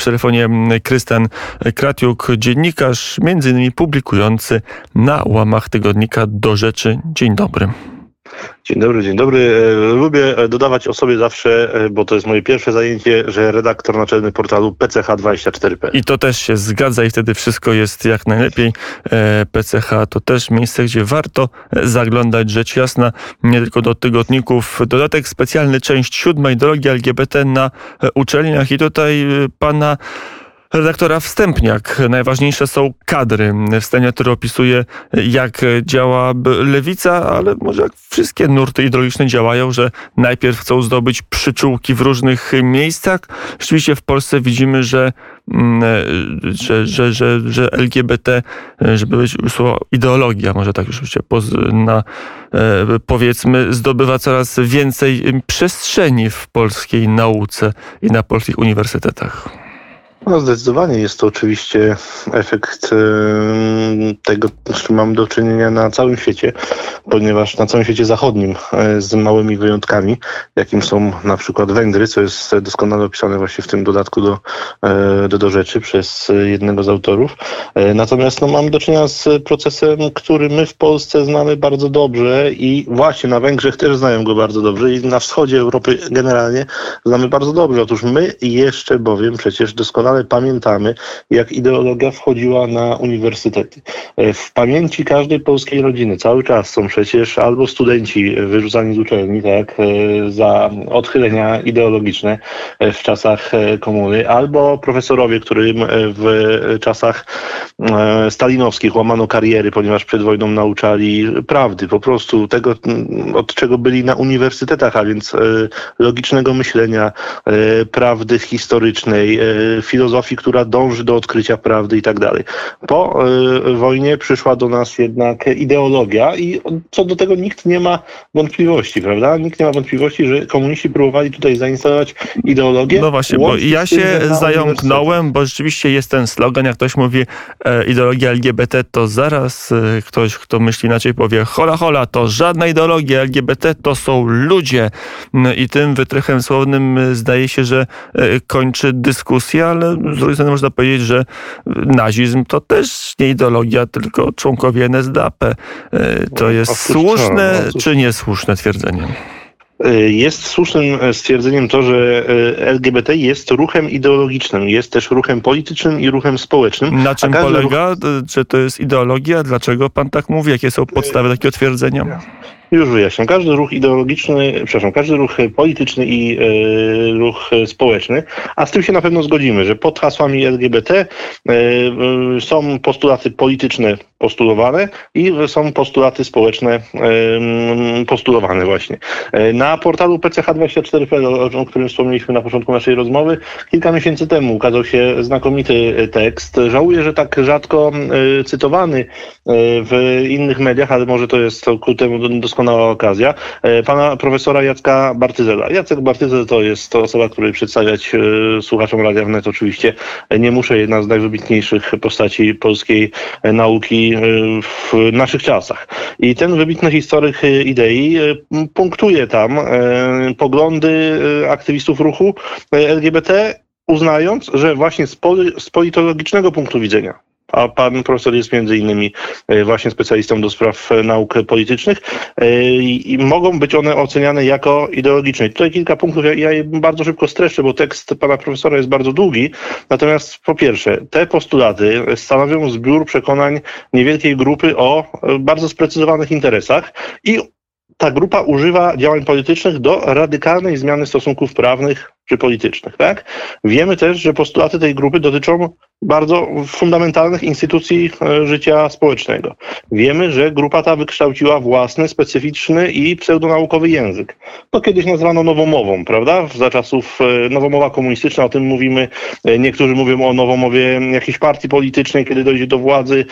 przy telefonie Krystian Kratiuk, dziennikarz, między innymi publikujący na łamach tygodnika Do Rzeczy. Dzień dobry. Dzień dobry, dzień dobry. E, lubię e, dodawać o sobie zawsze, e, bo to jest moje pierwsze zajęcie, że redaktor naczelny portalu PCH24.pl. I to też się zgadza i wtedy wszystko jest jak najlepiej. PCH to też miejsce, gdzie warto zaglądać rzecz jasna, nie tylko do tygodników. Dodatek specjalny, część siódma, ideologia LGBT na uczelniach i tutaj pana redaktora Wstępniak. Najważniejsze są kadry. Wstępniak, który opisuje, jak działa lewica, ale może jak wszystkie nurty ideologiczne działają, że najpierw chcą zdobyć przyczółki w różnych miejscach. Rzeczywiście w Polsce widzimy, że, mm, że, że, że, że LGBT, żeby być słowo ideologia, może tak już się na, e, powiedzmy, zdobywa coraz więcej przestrzeni w polskiej nauce i na polskich uniwersytetach. No zdecydowanie jest to oczywiście efekt tego, z czym mamy do czynienia na całym świecie, ponieważ na całym świecie zachodnim e, z małymi wyjątkami, jakim są na przykład Węgry, co jest doskonale opisane właśnie w tym dodatku do, e, do, do rzeczy przez jednego z autorów. E, natomiast no, mamy do czynienia z procesem, który my w Polsce znamy bardzo dobrze i właśnie na Węgrzech też znają go bardzo dobrze i na wschodzie Europy generalnie znamy bardzo dobrze. Otóż my jeszcze bowiem przecież doskonale pamiętamy, jak ideologia wchodziła na uniwersytety. E, w pamięci każdej polskiej rodziny cały czas są przecież albo studenci wyrzucani z uczelni, tak, e, za odchylenia ideologiczne e, w czasach komuny, albo profesorowie, którym w czasach stalinowskich łamano kariery, ponieważ przed wojną nauczali prawdy, po prostu tego, od czego byli na uniwersytetach, a więc logicznego myślenia, prawdy historycznej, filozofii, filozofii, która dąży do odkrycia prawdy i tak dalej. Po y, wojnie przyszła do nas jednak ideologia i co do tego nikt nie ma wątpliwości, prawda? Nikt nie ma wątpliwości, że komuniści próbowali tutaj zainstalować ideologię. No właśnie, bo ja się zająknąłem, bo rzeczywiście jest ten slogan, jak ktoś mówi e, ideologia LGBT, to zaraz e, ktoś, kto myśli inaczej powie hola hola, to żadna ideologia LGBT, to są ludzie. No I tym wytrychem słownym e, zdaje się, że e, kończy dyskusję, ale z drugiej strony można powiedzieć, że nazizm to też nie ideologia, tylko członkowie NSDAP. E, to no, jest słuszne no, czy niesłuszne twierdzenie? E, jest słusznym e, stwierdzeniem to, że LGBT jest ruchem ideologicznym, jest też ruchem politycznym i ruchem społecznym. Na czym polega? Ruch... Czy to jest ideologia? Dlaczego pan tak mówi? Jakie są podstawy takiego twierdzenia? Już wyjaśniam. Każdy ruch ideologiczny, przepraszam, każdy ruch polityczny i y, ruch społeczny, a z tym się na pewno zgodzimy, że pod hasłami LGBT y, y, są postulaty polityczne postulowane i są postulaty społeczne postulowane właśnie. Na portalu PCH24.pl, o którym wspomnieliśmy na początku naszej rozmowy, kilka miesięcy temu ukazał się znakomity tekst. Żałuję, że tak rzadko cytowany w innych mediach, ale może to jest ku temu doskonale doskonała okazja, e, pana profesora Jacka Bartyzela. Jacek Bartyzel to jest to osoba, której przedstawiać e, słuchaczom Radia Wnet oczywiście nie muszę, jedna z najwybitniejszych postaci polskiej e, nauki w naszych czasach. I ten wybitny historyk idei punktuje tam poglądy aktywistów ruchu LGBT, uznając, że właśnie z politologicznego punktu widzenia a pan profesor jest między innymi e, właśnie specjalistą do spraw e, nauk politycznych e, i mogą być one oceniane jako ideologiczne. Tutaj kilka punktów, ja, ja je bardzo szybko streszczę, bo tekst pana profesora jest bardzo długi. Natomiast po pierwsze, te postulaty stanowią zbiór przekonań niewielkiej grupy o bardzo sprecyzowanych interesach i ta grupa używa działań politycznych do radykalnej zmiany stosunków prawnych czy politycznych. Tak? Wiemy też, że postulaty tej grupy dotyczą bardzo fundamentalnych instytucji e, życia społecznego. Wiemy, że grupa ta wykształciła własny, specyficzny i pseudonaukowy język. To kiedyś nazwano nowomową, prawda? Za czasów e, nowomowa komunistyczna, o tym mówimy. E, niektórzy mówią o nowomowie jakiejś partii politycznej, kiedy dojdzie do władzy.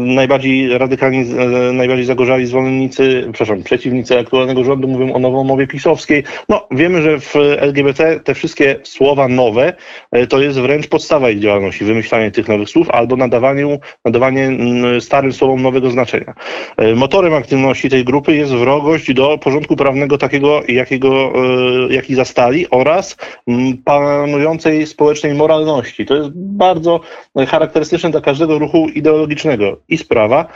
Najbardziej radykalni, najbardziej zagorzali zwolennicy, przepraszam, przeciwnicy aktualnego rządu mówią o nowomowie pisowskiej. No, wiemy, że w LGBT, te wszystkie słowa nowe, to jest wręcz podstawa ich działalności, wymyślanie tych nowych słów albo nadawanie, nadawanie starym słowom nowego znaczenia. Motorem aktywności tej grupy jest wrogość do porządku prawnego takiego, jakiego, jaki zastali oraz panującej społecznej moralności. To jest bardzo charakterystyczne dla każdego ruchu ideologicznego i sprawa,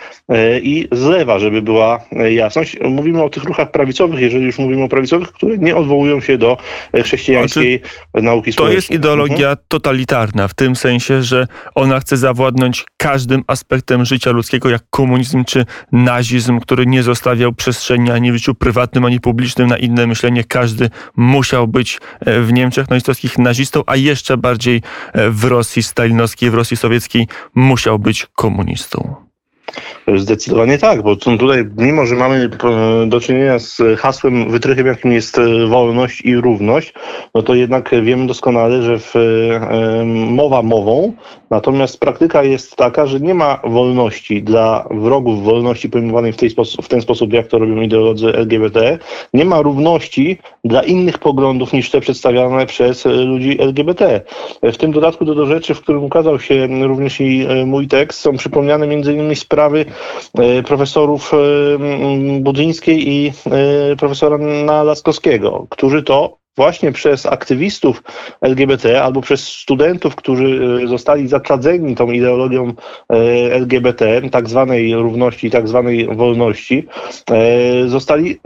i z lewa, żeby była jasność. Mówimy o tych ruchach prawicowych, jeżeli już mówimy o prawicowych, które nie odwołują się do chrześcijańskiej znaczy, nauki społecznej. To jest ideologia mhm. totalitarna, w tym sensie, że ona chce zawładnąć każdym aspektem życia ludzkiego, jak komunizm czy nazizm, który nie zostawiał przestrzeni ani w życiu prywatnym, ani publicznym na inne myślenie. Każdy musiał być e, w Niemczech nazistowskich nazistą, a jeszcze bardziej e, w Rosji stalinowskiej, w Rosji sowieckiej musiał być komunistą. Zdecydowanie tak, bo tutaj, mimo że mamy e, do czynienia z hasłem, wytrychem, jakim jest e, wolność i równość, no to jednak wiemy doskonale, że w, e, mowa mową, natomiast praktyka jest taka, że nie ma wolności dla wrogów wolności pojmowanej w, tej w ten sposób, jak to robią ideolodzy LGBT, nie ma równości dla innych poglądów niż te przedstawiane przez ludzi LGBT. W tym dodatku do, do rzeczy, w którym ukazał się również i mój tekst, są przypomniane m.in. sprawy profesorów e, Budzyńskiej i e, profesora Nalaskowskiego, którzy to właśnie przez aktywistów LGBT albo przez studentów, którzy e, zostali zaczadzeni tą ideologią e, LGBT, tak zwanej równości, tak zwanej wolności, e, zostali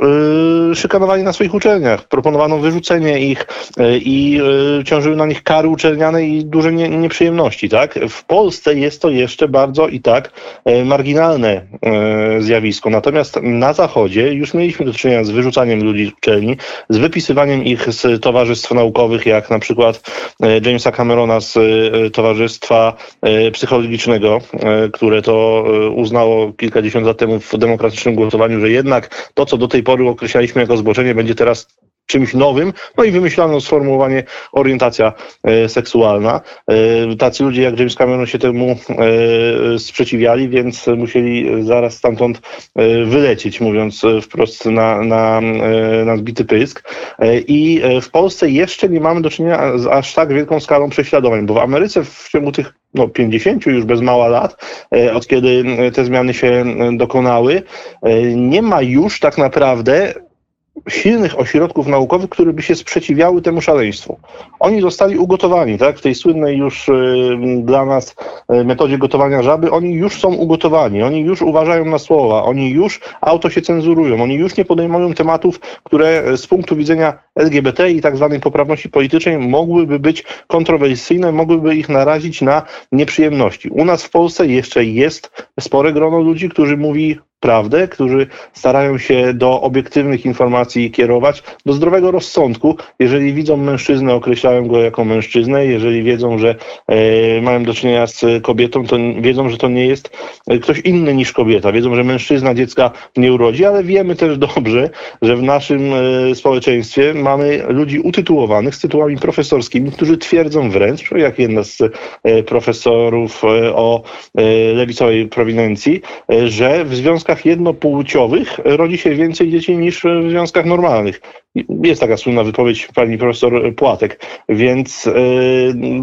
szykanowani na swoich uczelniach. Proponowano wyrzucenie ich i ciążyły na nich kary uczelniane i duże nieprzyjemności. Tak? W Polsce jest to jeszcze bardzo i tak marginalne zjawisko. Natomiast na Zachodzie już mieliśmy do czynienia z wyrzucaniem ludzi z uczelni, z wypisywaniem ich z z towarzystw naukowych, jak na przykład e, Jamesa Camerona z e, Towarzystwa e, Psychologicznego, które to uznało kilkadziesiąt lat temu w demokratycznym głosowaniu, że jednak to, co do tej pory określaliśmy jako zboczenie, będzie teraz czymś nowym, no i wymyślano sformułowanie orientacja e, seksualna. E, tacy ludzie jak James Cameron się temu e, sprzeciwiali, więc musieli zaraz stamtąd wylecieć, mówiąc wprost na, na, na zbity pysk. I w Polsce jeszcze nie mamy do czynienia z aż tak wielką skalą prześladowań, bo w Ameryce w ciągu tych no, 50 już bez mała lat, od kiedy te zmiany się dokonały, nie ma już tak naprawdę silnych ośrodków naukowych, które by się sprzeciwiały temu szaleństwu. Oni zostali ugotowani, tak? W tej słynnej już y, dla nas y, metodzie gotowania żaby, oni już są ugotowani, oni już uważają na słowa, oni już auto się cenzurują, oni już nie podejmują tematów, które z punktu widzenia LGBT i tak zwanej poprawności politycznej mogłyby być kontrowersyjne, mogłyby ich narazić na nieprzyjemności. U nas w Polsce jeszcze jest spore grono ludzi, którzy mówi prawdę, którzy starają się do obiektywnych informacji kierować, do zdrowego rozsądku. Jeżeli widzą mężczyznę, określają go jako mężczyznę. Jeżeli wiedzą, że e, mają do czynienia z kobietą, to wiedzą, że to nie jest e, ktoś inny niż kobieta. Wiedzą, że mężczyzna dziecka nie urodzi, ale wiemy też dobrze, że w naszym e, społeczeństwie mamy ludzi utytułowanych z tytułami profesorskimi, którzy twierdzą wręcz, jak jedna z e, profesorów o lewicowej prowinencji, że w związkach związkach jednopłciowych rodzi się więcej dzieci niż w związkach normalnych. Jest taka słynna wypowiedź pani profesor Płatek, więc yy,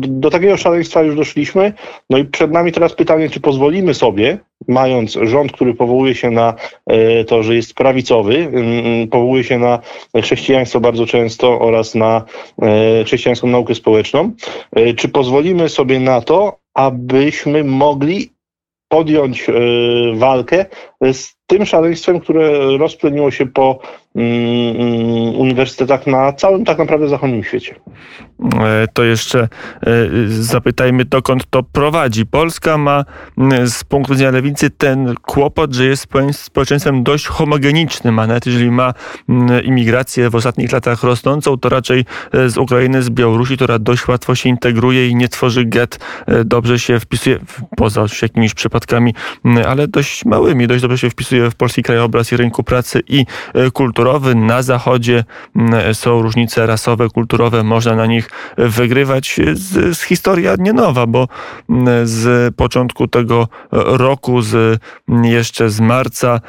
do takiego szaleństwa już doszliśmy. No i przed nami teraz pytanie, czy pozwolimy sobie, mając rząd, który powołuje się na yy, to, że jest prawicowy, yy, powołuje się na chrześcijaństwo bardzo często oraz na y, chrześcijańską naukę społeczną, y, czy pozwolimy sobie na to, abyśmy mogli podjąć walkę z tym szaleństwem, które rozpleniło się po mm, mm, uniwersytetach na całym tak naprawdę zachodnim świecie. E, to jeszcze e, zapytajmy, dokąd to prowadzi. Polska ma z punktu widzenia lewicy ten kłopot, że jest społeczeństwem dość homogenicznym, a nawet jeżeli ma imigrację w ostatnich latach rosnącą, to raczej e, z Ukrainy, z Białorusi, która dość łatwo się integruje i nie tworzy get, dobrze się wpisuje, poza jakimiś przypadkami, ale dość małymi, dość dobrze się wpisuje w polski krajobraz i rynku pracy i kulturowy. Na zachodzie są różnice rasowe, kulturowe, można na nich wygrywać. Z, z historia nie nowa, bo z początku tego roku, z jeszcze z marca,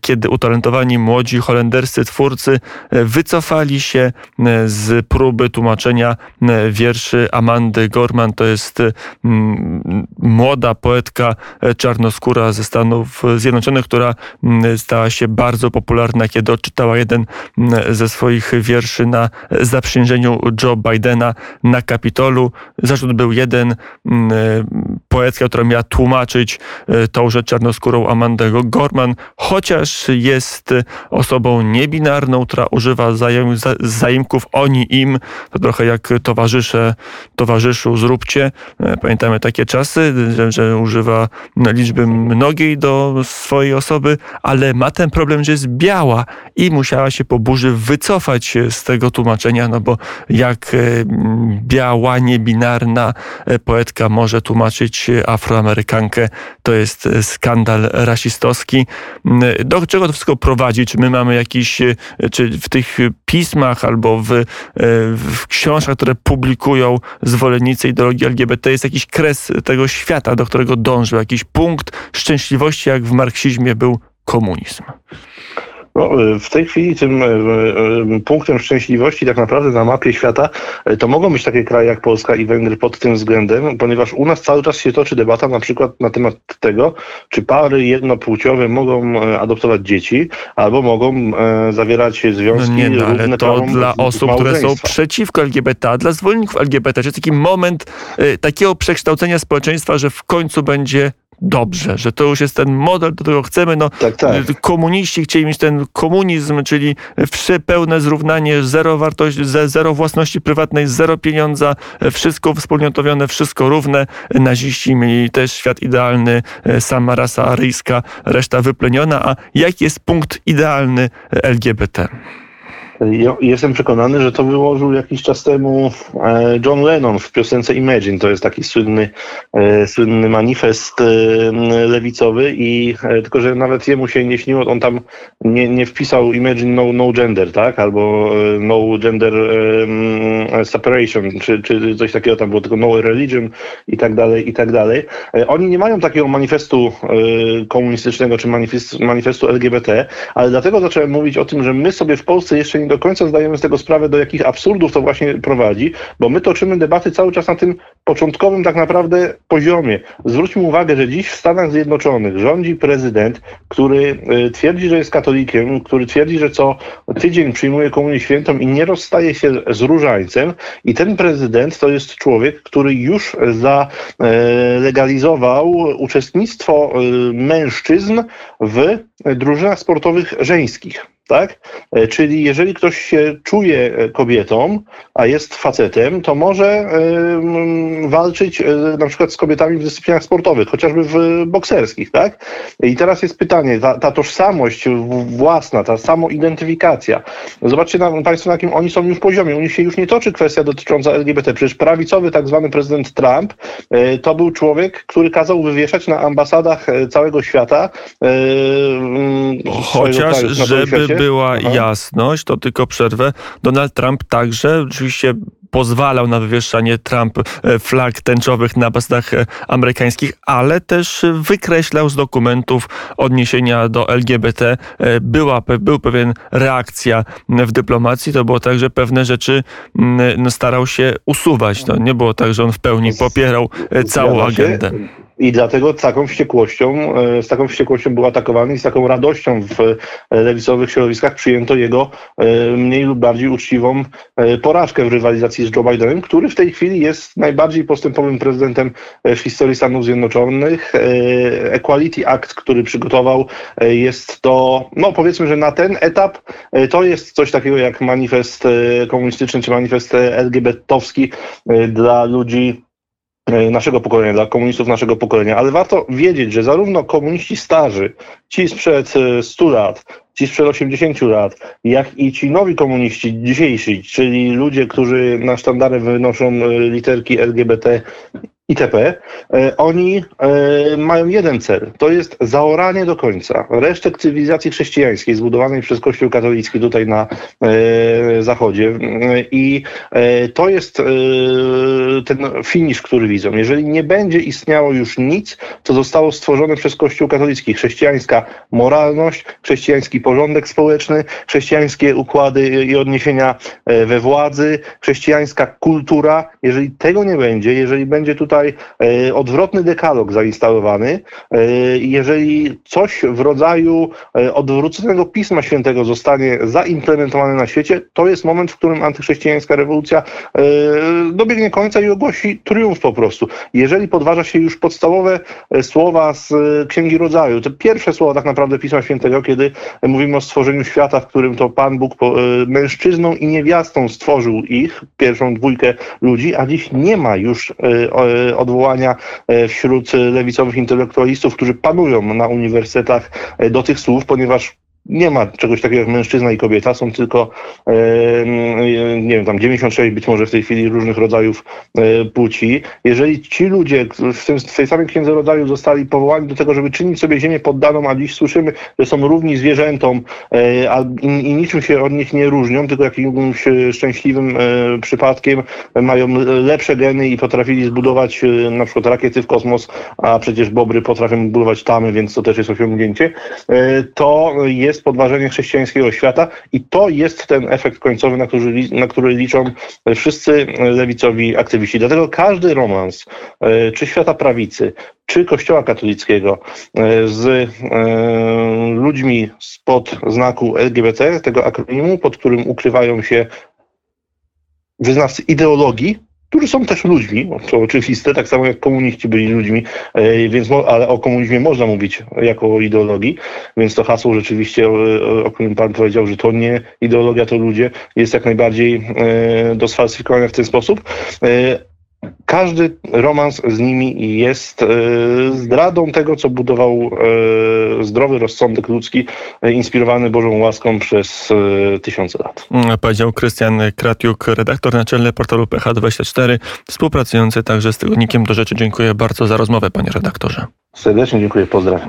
kiedy utalentowani młodzi holenderscy twórcy wycofali się z próby tłumaczenia wierszy Amandy Gorman. To jest młoda poetka czarnoskóra ze Stanów Zjednoczonych, która stała się bardzo popularna, kiedy odczytała jeden ze swoich wierszy na zaprzysiężeniu Joe Bidena na Kapitolu. Zarzut był jeden. Poetka, która miała tłumaczyć tąże czarnoskórą Amandę Gorman, chociaż jest osobą niebinarną, która używa zaimków oni, im. To trochę jak towarzysze, towarzyszu zróbcie. Pamiętamy takie czasy, że, że używa liczby mnogiej do swojej osoby, ale ma ten problem, że jest biała i musiała się po burzy wycofać z tego tłumaczenia, no bo jak e, biała, niebinarna e, poetka może tłumaczyć afroamerykankę, to jest skandal rasistowski. Do czego to wszystko prowadzi? Czy my mamy jakiś, e, czy w tych pismach albo w, w książkach, które publikują zwolennicy ideologii LGBT jest jakiś kres tego świata, do którego dążył, jakiś punkt szczęśliwości, jak w marksizmie był komunizm. No, w tej chwili tym e, e, punktem szczęśliwości tak naprawdę na mapie świata e, to mogą być takie kraje jak Polska i Węgry pod tym względem, ponieważ u nas cały czas się toczy debata na przykład na temat tego, czy pary jednopłciowe mogą adoptować dzieci albo mogą zawierać związki no nie, no, ale to dla osób, które są przeciwko LGBT, a dla zwolenników LGBT, czy jest taki moment takiego przekształcenia społeczeństwa, że w końcu będzie dobrze, że to już jest ten model, do którego chcemy. No, tak, tak. Komuniści chcieli mieć ten komunizm, czyli pełne zrównanie, zero wartości, zero własności prywatnej, zero pieniądza, wszystko wspólnotowione, wszystko równe. Naziści mieli też świat idealny, sama rasa aryjska, reszta wypleniona. A jaki jest punkt idealny LGBT? Jestem przekonany, że to wyłożył jakiś czas temu e, John Lennon w piosence Imagine. To jest taki słynny, e, słynny manifest e, lewicowy i tylko, że nawet jemu się nie śniło, on tam nie, nie wpisał Imagine no, no gender, tak? Albo no gender separation, czy, czy coś takiego tam było, tylko no religion i tak dalej, i tak dalej. Oni nie mają takiego manifestu komunistycznego, czy manifestu LGBT, ale dlatego zacząłem mówić o tym, że my sobie w Polsce jeszcze nie nie do końca zdajemy z tego sprawę, do jakich absurdów to właśnie prowadzi, bo my toczymy debaty cały czas na tym początkowym tak naprawdę poziomie. Zwróćmy uwagę, że dziś w Stanach Zjednoczonych rządzi prezydent, który y, twierdzi, że jest katolikiem, który twierdzi, że co tydzień przyjmuje komunię świętą i nie rozstaje się z różańcem i ten prezydent to jest człowiek, który już zalegalizował uczestnictwo y, mężczyzn w drużynach sportowych żeńskich tak? E, czyli jeżeli ktoś się czuje e, kobietą, a jest facetem, to może y, walczyć na przykład z kobietami w dyscyplinach sportowych, chociażby w bokserskich, tak? I teraz jest pytanie, ta, ta tożsamość własna, ta samoidentyfikacja. Zobaczcie na, Państwo, na jakim oni są już poziomie. U nich się już nie toczy kwestia dotycząca LGBT. Przecież prawicowy tak zwany prezydent Trump to był człowiek, który kazał wywieszać na ambasadach całego świata Chociaż, kraju, żeby była Aha. jasność, to tylko przerwę. Donald Trump także oczywiście pozwalał na wywieszanie Trump e, flag tęczowych na ambasadach e, amerykańskich, ale też wykreślał z dokumentów odniesienia do LGBT. E, była, był pewien reakcja w dyplomacji. To było tak, że pewne rzeczy no, starał się usuwać. To nie było tak, że on w pełni popierał całą agendę. I dlatego taką wściekłością, e, z taką wściekłością był atakowany i z taką radością w e, lewicowych środowiskach przyjęto jego e, mniej lub bardziej uczciwą porażkę w rywalizacji z Joe Bidenem, który w tej chwili jest najbardziej postępowym prezydentem w historii Stanów Zjednoczonych. Equality Act, który przygotował, jest to, no powiedzmy, że na ten etap to jest coś takiego jak manifest komunistyczny czy manifest LGBT-owski dla ludzi naszego pokolenia, dla komunistów naszego pokolenia, ale warto wiedzieć, że zarówno komuniści starzy, ci sprzed 100 e, lat, ci sprzed 80 lat, jak i ci nowi komuniści dzisiejsi, czyli ludzie, którzy na sztandary wynoszą e, literki LGBT itp., e, oni e, mają jeden cel. To jest zaoranie do końca resztek cywilizacji chrześcijańskiej zbudowanej przez Kościół katolicki tutaj na e, zachodzie. I to jest ten finisz, który widzą. Jeżeli nie będzie istniało już nic, co zostało stworzone przez Kościół katolicki, chrześcijańska moralność, chrześcijański porządek społeczny, chrześcijańskie układy i odniesienia we władzy, chrześcijańska kultura, jeżeli tego nie będzie, jeżeli będzie tutaj e, odwrotny dekalog zainstalowany, e, jeżeli coś w rodzaju e, odwróconego Pisma Świętego zostanie zaimplementowane na świecie, to jest moment, w którym antychrześcijańska rewolucja dobiegnie końca i ogłosi triumf po prostu. Jeżeli podważa się już podstawowe słowa z Księgi Rodzaju, te pierwsze słowa tak naprawdę Pisma Świętego, kiedy mówimy o stworzeniu świata, w którym to Pan Bóg mężczyzną i niewiastą stworzył ich, pierwszą dwójkę ludzi, a dziś nie ma już odwołania e, wśród lewicowych intelektualistów, którzy panują na uniwersytetach e, do tych słów, ponieważ nie ma czegoś takiego jak mężczyzna i kobieta, są tylko, nie wiem, tam 96 być może w tej chwili różnych rodzajów e, płci. Jeżeli ci ludzie w, tym, w tej samej księdze rodzaju zostali powołani do tego, żeby czynić sobie ziemię poddaną, a dziś słyszymy, że są równi zwierzętom e, a, i, niczym się od nich nie różnią, tylko jakimś e, szczęśliwym przypadkiem mają lepsze geny i potrafili zbudować na przykład rakiety w kosmos, a przecież bobry potrafią budować tamy, więc to też jest osiągnięcie, to jest podważenie chrześcijańskiego świata i to jest ten efekt końcowy, na który, na który liczą wszyscy lewicowi aktywiści. Dlatego każdy romans, e, czy świata prawicy, czy kościoła katolickiego e, z e, ludźmi spod znaku LGBT, tego akronimu, pod którym ukrywają się wyznawcy ideologii, którzy są też ludźmi, to oczywiste, tak samo jak komuniści byli ludźmi, e, więc, ale o komunizmie można mówić jako o ideologii, więc to hasło rzeczywiście, o, o którym Pan powiedział, że to nie ideologia, to ludzie, jest jak najbardziej e, do sfalsyfikowania w ten sposób. Każdy romans z nimi jest e, zdradą tego, co budował e, zdrowy rozsądek ludzki, e, inspirowany Bożą łaską przez tysiące lat. Mm, Powiedział Krystian Kratiuk, redaktor naczelny portalu PH24, współpracujący także z tygodnikiem do rzeczy. Dziękuję bardzo za rozmowę, panie redaktorze. Serdecznie dziękuję, pozdrawiam.